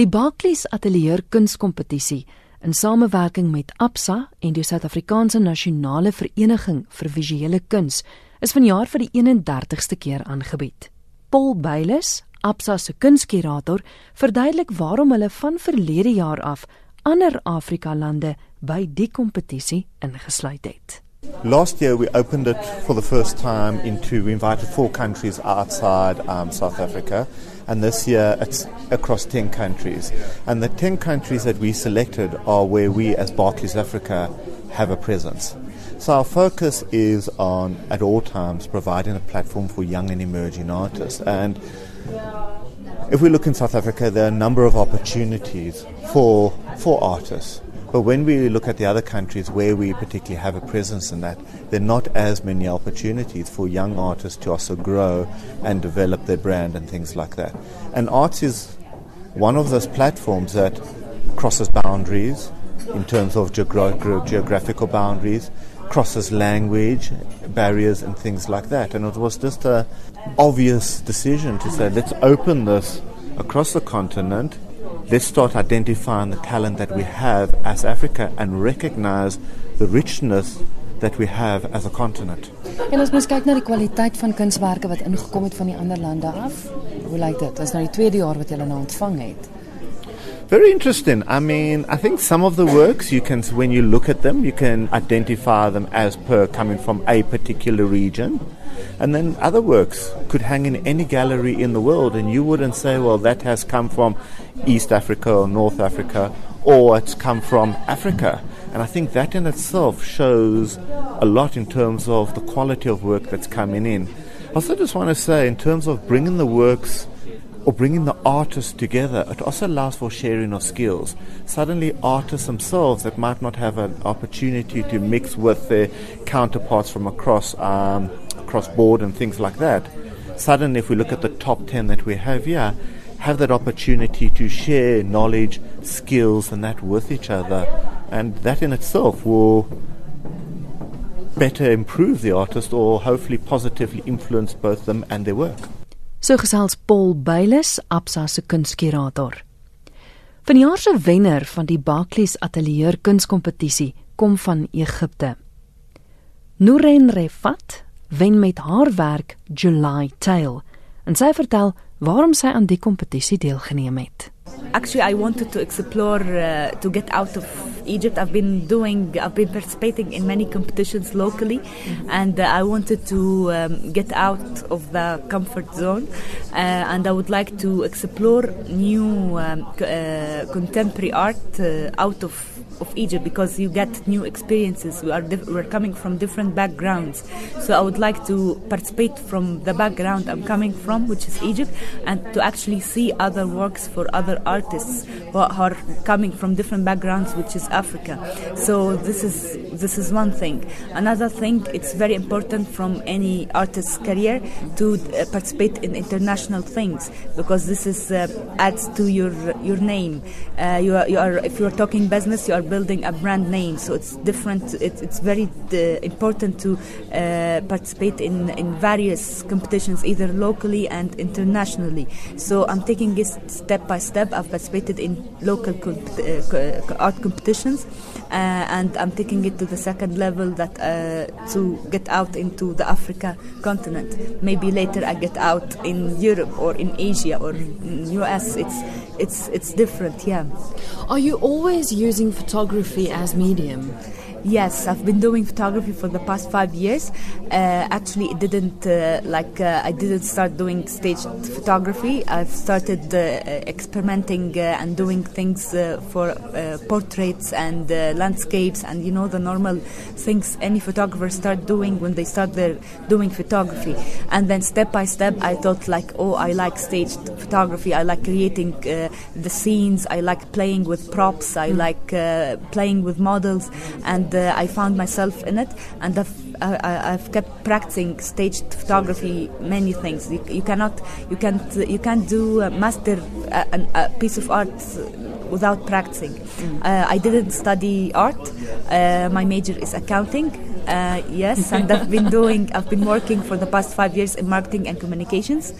Die Barclays Atelier Kunskompetisie in samewerking met Absa en die Suid-Afrikaanse Nasionale Vereniging vir Visuele Kuns is vanjaar vir die 31ste keer aangebied. Paul Beiles, Absa se kunskurator, verduidelik waarom hulle van verlede jaar af ander Afrika lande by die kompetisie ingesluit het. Last year, we opened it for the first time into, we invited four countries outside um, South Africa. And this year, it's across 10 countries. And the 10 countries that we selected are where we, as Barclays Africa, have a presence. So our focus is on, at all times, providing a platform for young and emerging artists. And if we look in South Africa, there are a number of opportunities for, for artists. But when we look at the other countries where we particularly have a presence in that, there are not as many opportunities for young artists to also grow and develop their brand and things like that. And arts is one of those platforms that crosses boundaries in terms of geogra- geographical boundaries, crosses language barriers and things like that. And it was just a obvious decision to say, let's open this across the continent let's start identifying the talent that we have as Africa and recognize the richness that we have as a continent. En as mens kyk na die kwaliteit van kunswerke wat ingekom het van die ander lande af, hoe lyk dit? Dis nou die tweede jaar wat jy hulle nou ontvang het. Very interesting. I mean, I think some of the works you can, when you look at them, you can identify them as per coming from a particular region. And then other works could hang in any gallery in the world, and you wouldn't say, well, that has come from East Africa or North Africa, or it's come from Africa. And I think that in itself shows a lot in terms of the quality of work that's coming in. I also just want to say, in terms of bringing the works or bringing the artists together, it also allows for sharing of skills. Suddenly, artists themselves that might not have an opportunity to mix with their counterparts from across um, across board and things like that. Suddenly, if we look at the top ten that we have here, have that opportunity to share knowledge, skills, and that with each other, and that in itself will better improve the artist or hopefully positively influence both them and their work. So gesels Paul Beiles, Absa se kunskurator. Vanjaar se wenner van die Barclays Atelier Kunskompetisie kom van Egipte. Nuren Refat wen met haar werk July Tale en sy vertel waarom sy aan die kompetisie deelgeneem het. Actually, I wanted to explore uh, to get out of Egypt. I've been doing, I've been participating in many competitions locally, mm-hmm. and uh, I wanted to um, get out of the comfort zone. Uh, and I would like to explore new um, uh, contemporary art uh, out of of Egypt because you get new experiences. We are dif- we're coming from different backgrounds, so I would like to participate from the background I'm coming from, which is Egypt, and to actually see other works for other artists who are coming from different backgrounds, which is Africa. So this is this is one thing. Another thing, it's very important from any artist's career to uh, participate in international things because this is uh, adds to your your name. Uh, you are, you are if you are talking business, you are building a brand name. So it's different. It, it's very uh, important to uh, participate in, in various competitions, either locally and internationally. So I'm taking it step by step. I've participated in local comp- uh, art competitions, uh, and I'm taking it to the second level that uh, to get out into the Africa continent. Maybe later I get out in Europe or in Asia or in US. It's it's it's different. Yeah. Are you always using photography as medium? Yes, I've been doing photography for the past five years. Uh, actually, it didn't uh, like uh, I didn't start doing stage photography. I've started uh, experimenting uh, and doing things uh, for portraits and landscapes, and you know the normal things any photographer start doing when they start their doing photography. And then step by step, I thought like, oh, I like stage photography. I like creating the scenes. I like playing with props. I mm. like playing with models and and I found myself in it, and I've, I, have kept practicing staged photography, many things. You, you cannot, you can't, you can't do a master a, a, piece of art without practicing. Mm. Uh, I didn't study art. Uh, my major is accounting, Uh, yes, and I've been doing. I've been working for the past five years in marketing and communications.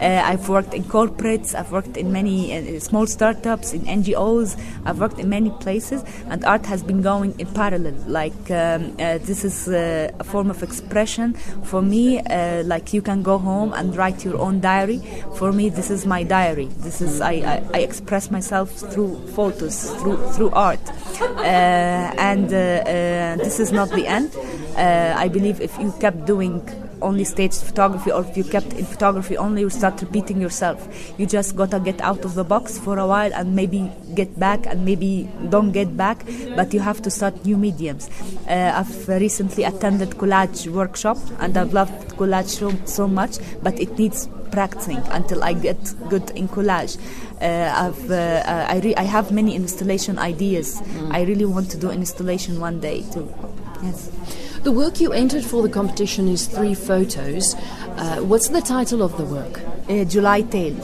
Uh, I've worked in corporates. I've worked in many uh, small startups, in NGOs. I've worked in many places, and art has been going in parallel. Like um, uh, this is uh, form of expression for me. Uh, like you can go home and write your own diary. For me, this is my diary. This is I, I, I express myself through photos, through through art, uh, and uh, uh, this is not the end. I believe if you kept doing only staged photography or if you kept in photography only you start repeating yourself you just gotta get out of the box for a while and maybe get back and maybe don't get back but you have to start new mediums uh, i've recently attended collage workshop and i've loved collage so, so much but it needs practicing until I get good in collage. Uh, I've, uh, I, re- I have many installation ideas. Mm. I really want to do an installation one day too. Yes. The work you entered for the competition is three photos. Uh, what's the title of the work? Uh, July Tale,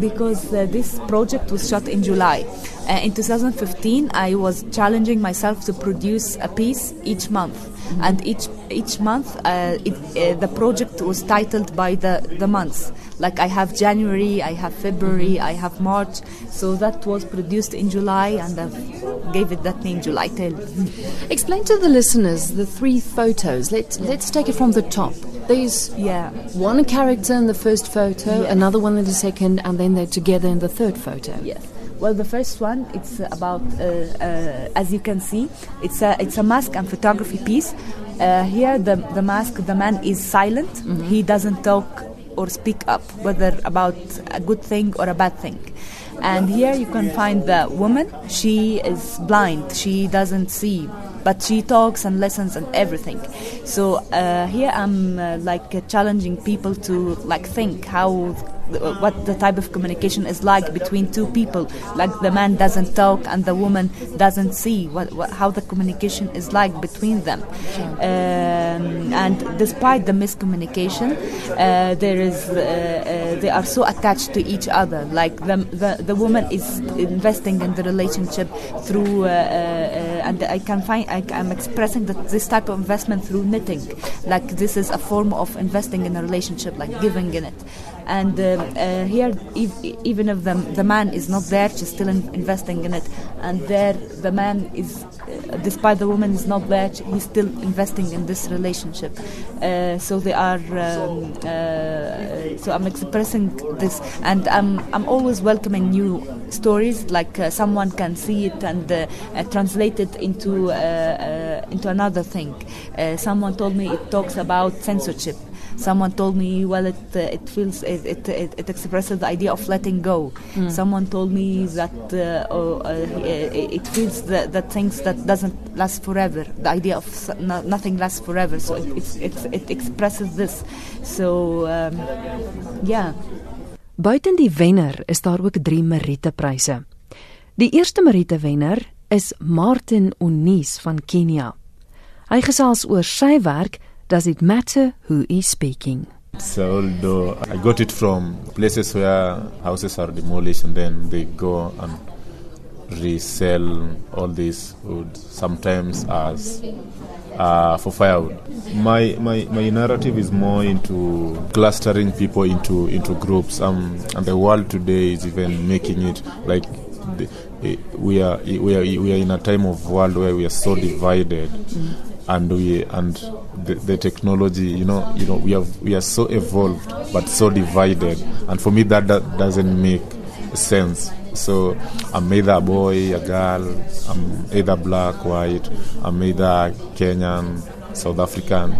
because uh, this project was shot in July. Uh, in 2015, I was challenging myself to produce a piece each month, mm-hmm. and each each month uh, it, uh, the project was titled by the the months. Like I have January, I have February, I have March. So that was produced in July, and I gave it that name, July Tale. Explain to the listeners the three photos. Let's let's take it from the top. There's yeah one character in the first photo, yes. another one in the second, and then they're together in the third photo. Yes. Well, the first one it's about uh, uh, as you can see, it's a it's a mask and photography piece. Uh, here, the the mask, the man is silent. Mm-hmm. He doesn't talk or speak up, whether about a good thing or a bad thing. And here you can find the woman. She is blind. She doesn't see, but she talks and listens and everything. So uh, here I'm uh, like uh, challenging people to like think how what the type of communication is like between two people. Like the man doesn't talk and the woman doesn't see what, what how the communication is like between them. Um, and despite the miscommunication, uh, there is uh, uh, they are so attached to each other. Like the the, the woman is investing in the relationship through, uh, uh, and I can find I, am expressing that this type of investment through knitting. Like this is a form of investing in a relationship, like giving in it and uh, uh, here even if the, the man is not there she's still in investing in it. And there the man is uh, despite the woman is not there he's still investing in this relationship. Uh, so they are um, uh, so I'm expressing this. And I'm, I'm always welcoming new stories like uh, someone can see it and translate it into into another thing. Someone told me it talks about censorship Someone told me, well, it uh, it feels it, it, it, it, expresses the idea of letting go. Mm. Someone told me that uh, oh, uh, it feels that, that things that doesn't last forever. The idea of no, nothing lasts forever. So it, it, it, expresses this. So um, yeah. Buiten die wenner is daar ook 3 Merite pryse. Die eerste Merite wenner is Martin Onis van Kenia. Hy gesels oor sy werk Does it matter who is speaking? So although I got it from places where houses are demolished and then they go and resell all this wood, sometimes as uh, for firewood. My, my my narrative is more into clustering people into into groups. Um, and the world today is even making it like the, we are we are we are in a time of world where we are so divided. Mm and we and the, the, technology you know you know we have we are so evolved but so divided. And for me that, that doesn't make sense. So i'm either a boy a girl i'm either black white i'm either kenyan south african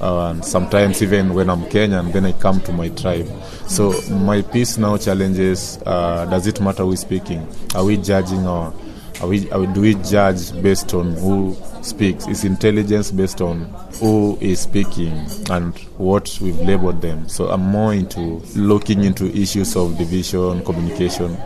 uh, and sometimes even when i'm kenyan then i come to my tribe. So my piece now challenges uh, does it matter who is speaking? Are we judging or are we, are, do we judge based on who speaks? Is intelligence based on who is speaking and what we've labeled them? So I'm more into looking into issues of division, communication.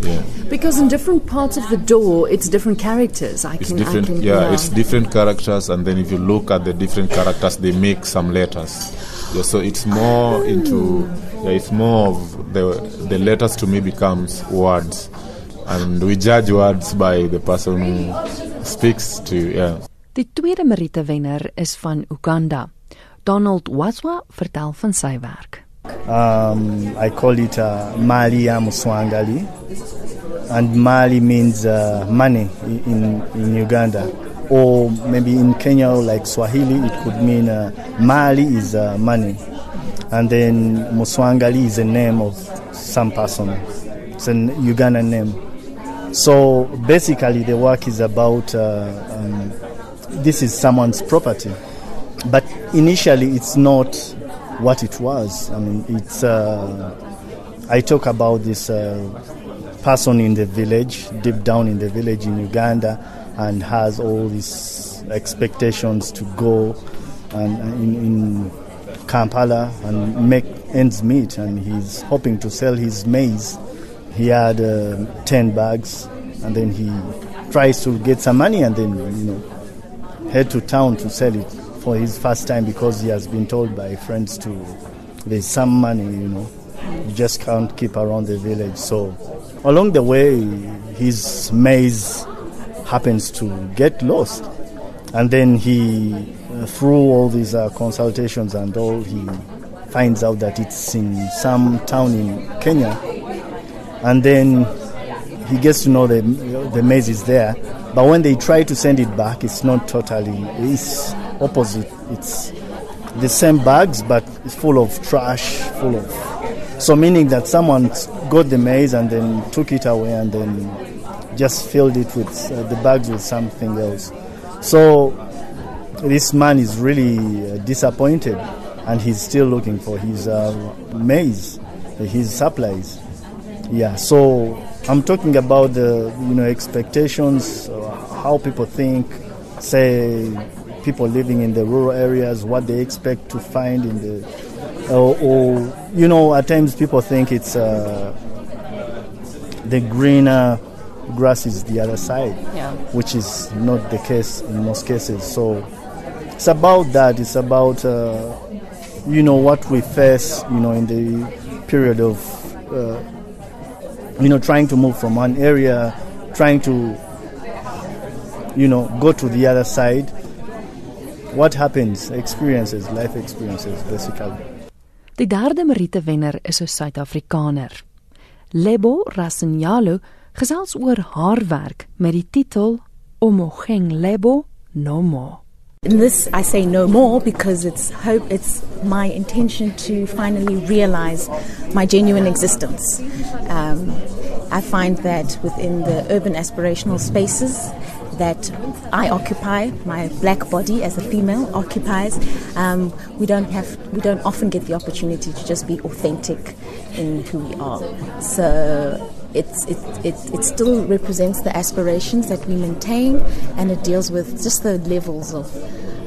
Yeah. Because in different parts of the door, it's different characters. I it's can, different, I can, yeah, yeah, it's different characters, and then if you look at the different characters, they make some letters. Yeah, so it's more into, yeah, it's more of the the letters to me becomes words and we judge words by the person who speaks to yeah Die tweede Merite wenner is van Uganda. Donald Wasswa vertel van sy werk. Um, I call it uh, Mali Amuswangali. And Mali means uh, money in, in Uganda. Or maybe in Kenya, like Swahili, it could mean uh, Mali is uh, money. And then Muswangali is a name of some person. It's a Ugandan name. So basically, the work is about uh, um, this is someone's property. But initially, it's not what it was. I mean, it's. Uh, I talk about this uh, person in the village, deep down in the village in Uganda, and has all these expectations to go and in, in Kampala and make ends meet. And he's hoping to sell his maize. He had uh, ten bags, and then he tries to get some money, and then you know head to town to sell it for his first time because he has been told by friends to there's some money, you know. You just can't keep around the village. So along the way, his maize happens to get lost, and then he, uh, through all these uh, consultations and all, he finds out that it's in some town in Kenya, and then he gets to know the the maize is there. But when they try to send it back, it's not totally. It's opposite. It's the same bags, but it's full of trash, full of. So meaning that someone got the maize and then took it away and then just filled it with uh, the bags with something else. So this man is really uh, disappointed, and he's still looking for his uh, maize, his supplies. Yeah. So I'm talking about the you know expectations, uh, how people think, say people living in the rural areas, what they expect to find in the, or, or you know, at times people think it's uh, the greener grass is the other side, Yeah. which is not the case in most cases. So it's about that. It's about uh, you know what we face, you know, in the period of uh, you know trying to move from one area, trying to you know go to the other side. What happens? Experiences, life experiences, basically. Die derde Merite wenner is 'n Suid-Afrikaner. Lebo Rasinyalo gesels oor haar werk met die titel Omogeng Lebo no more. In this, I say no more because it's hope. It's my intention to finally realize my genuine existence. Um, I find that within the urban aspirational spaces that I occupy, my black body as a female occupies, um, we don't have, we don't often get the opportunity to just be authentic in who we are. So it's, it, it, it still represents the aspirations that we maintain and it deals with just the levels of,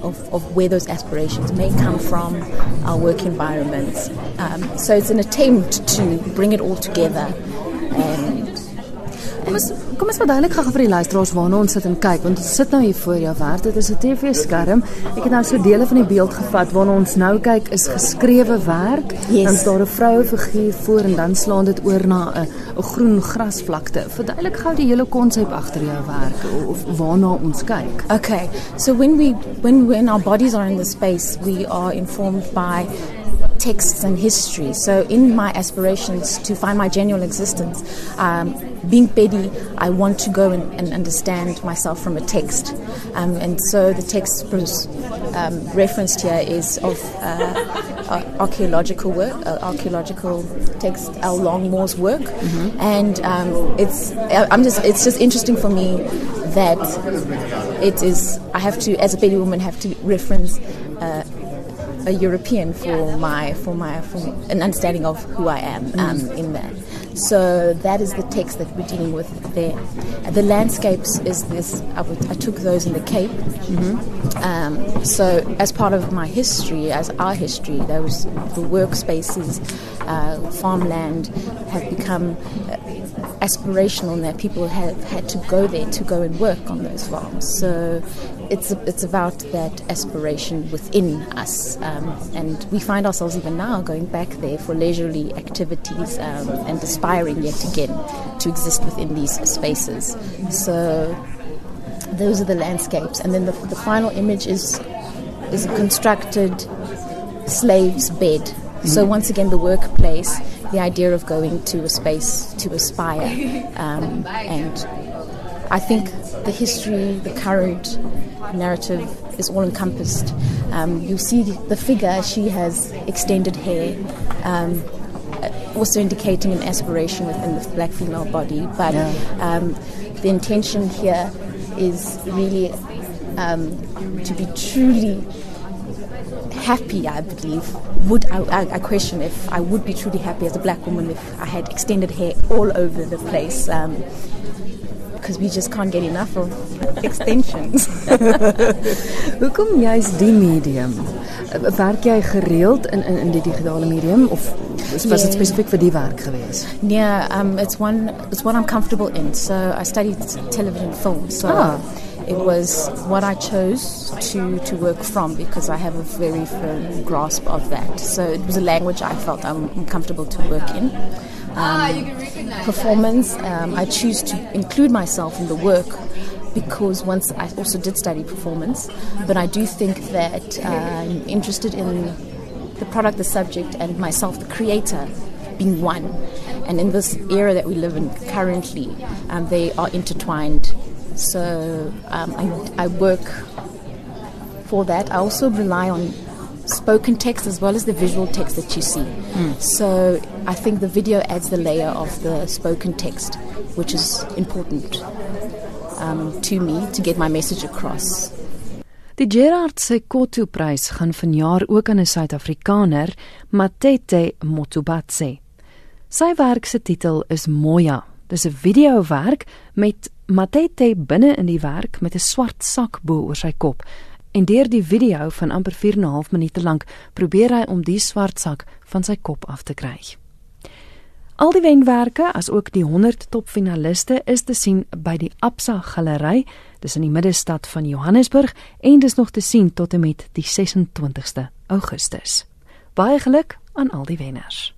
of, of where those aspirations may come from, our work environments. Um, so it's an attempt to bring it all together and ons kom ons verduidelik gou vir die luisteraars waarna ons sit en kyk want ons sit nou hier voor jou werk. Dit is 'n TV-skerm. Ek het nou so dele van die beeld gevat waarna ons nou kyk is geskrewe werk. Yes. Dan is daar 'n vroue figuur voor en dan slaan dit oor na 'n 'n groen grasvlakte. Verduidelik gou die hele konsep agter jou werk of, of waarna ons kyk. Okay, so when we when when our bodies are in the space, we are informed by texts and history. So in my aspirations to find my genuine existence, um, being Betty, I want to go and, and understand myself from a text, um, and so the text um, referenced here is of uh, ar- archaeological work, uh, archaeological text, L. Longmore's work, and um, it's I'm just it's just interesting for me that it is I have to as a Betty woman have to reference. Uh, a European for my for my for an understanding of who I am um, in that. So that is the text that we're dealing with there. The landscapes is this. I, would, I took those in the Cape. Um, so as part of my history, as our history, those the workspaces, uh, farmland have become. Uh, aspirational in that people have had to go there to go and work on those farms. So it's it's about that aspiration within us, um, and we find ourselves even now going back there for leisurely activities um, and aspiring yet again to exist within these spaces. So those are the landscapes, and then the, the final image is is a constructed slave's bed. Mm-hmm. So once again, the workplace, the idea of going to a space to aspire, um, and I think the history, the current narrative is all encompassed. Um, you see the figure; she has extended hair. Um, also indicating an aspiration within the black female body, but um, the intention here is really um, to be truly happy, I believe. Would I, I, question if I would be truly happy as a black woman if I had extended hair all over the place. Um, because we just can't get enough of extensions. Hoekom juist die medium? Werk jy gereeld in in in die digitale medium of was dit nee. spesifiek vir die werk gewees? Nee, um it's one it's what I'm comfortable in. So I studied television film. So ah. It was what I chose to to work from because I have a very firm grasp of that. So it was a language I felt I'm comfortable to work in um, performance. Um, I choose to include myself in the work because once I also did study performance, but I do think that uh, I'm interested in the product, the subject, and myself, the creator, being one. And in this era that we live in currently, um, they are intertwined. So um, I, I work for that. I also rely on spoken text as well as the visual text that you see. Mm. So I think the video adds the layer of the spoken text, which is important um, to me to get my message across. Die Gerard Sekoto-prys gaan vanjaar ook aan 'n Suid-Afrikaner, Matete Motubatse. Sy werk se titel is Moya. Dis 'n videowerk met Matete binne in die werk met 'n swart sak bo oor sy kop En deur die video van amper 4 en 'n half minute lank probeer hy om die swart sak van sy kop af te kry. Al die wenwerke, as ook die 100 topfinaliste is te sien by die Absa Galery, dis in die middestad van Johannesburg en dis nog te sien tot en met die 26ste Augustus. Baie geluk aan al die wenners.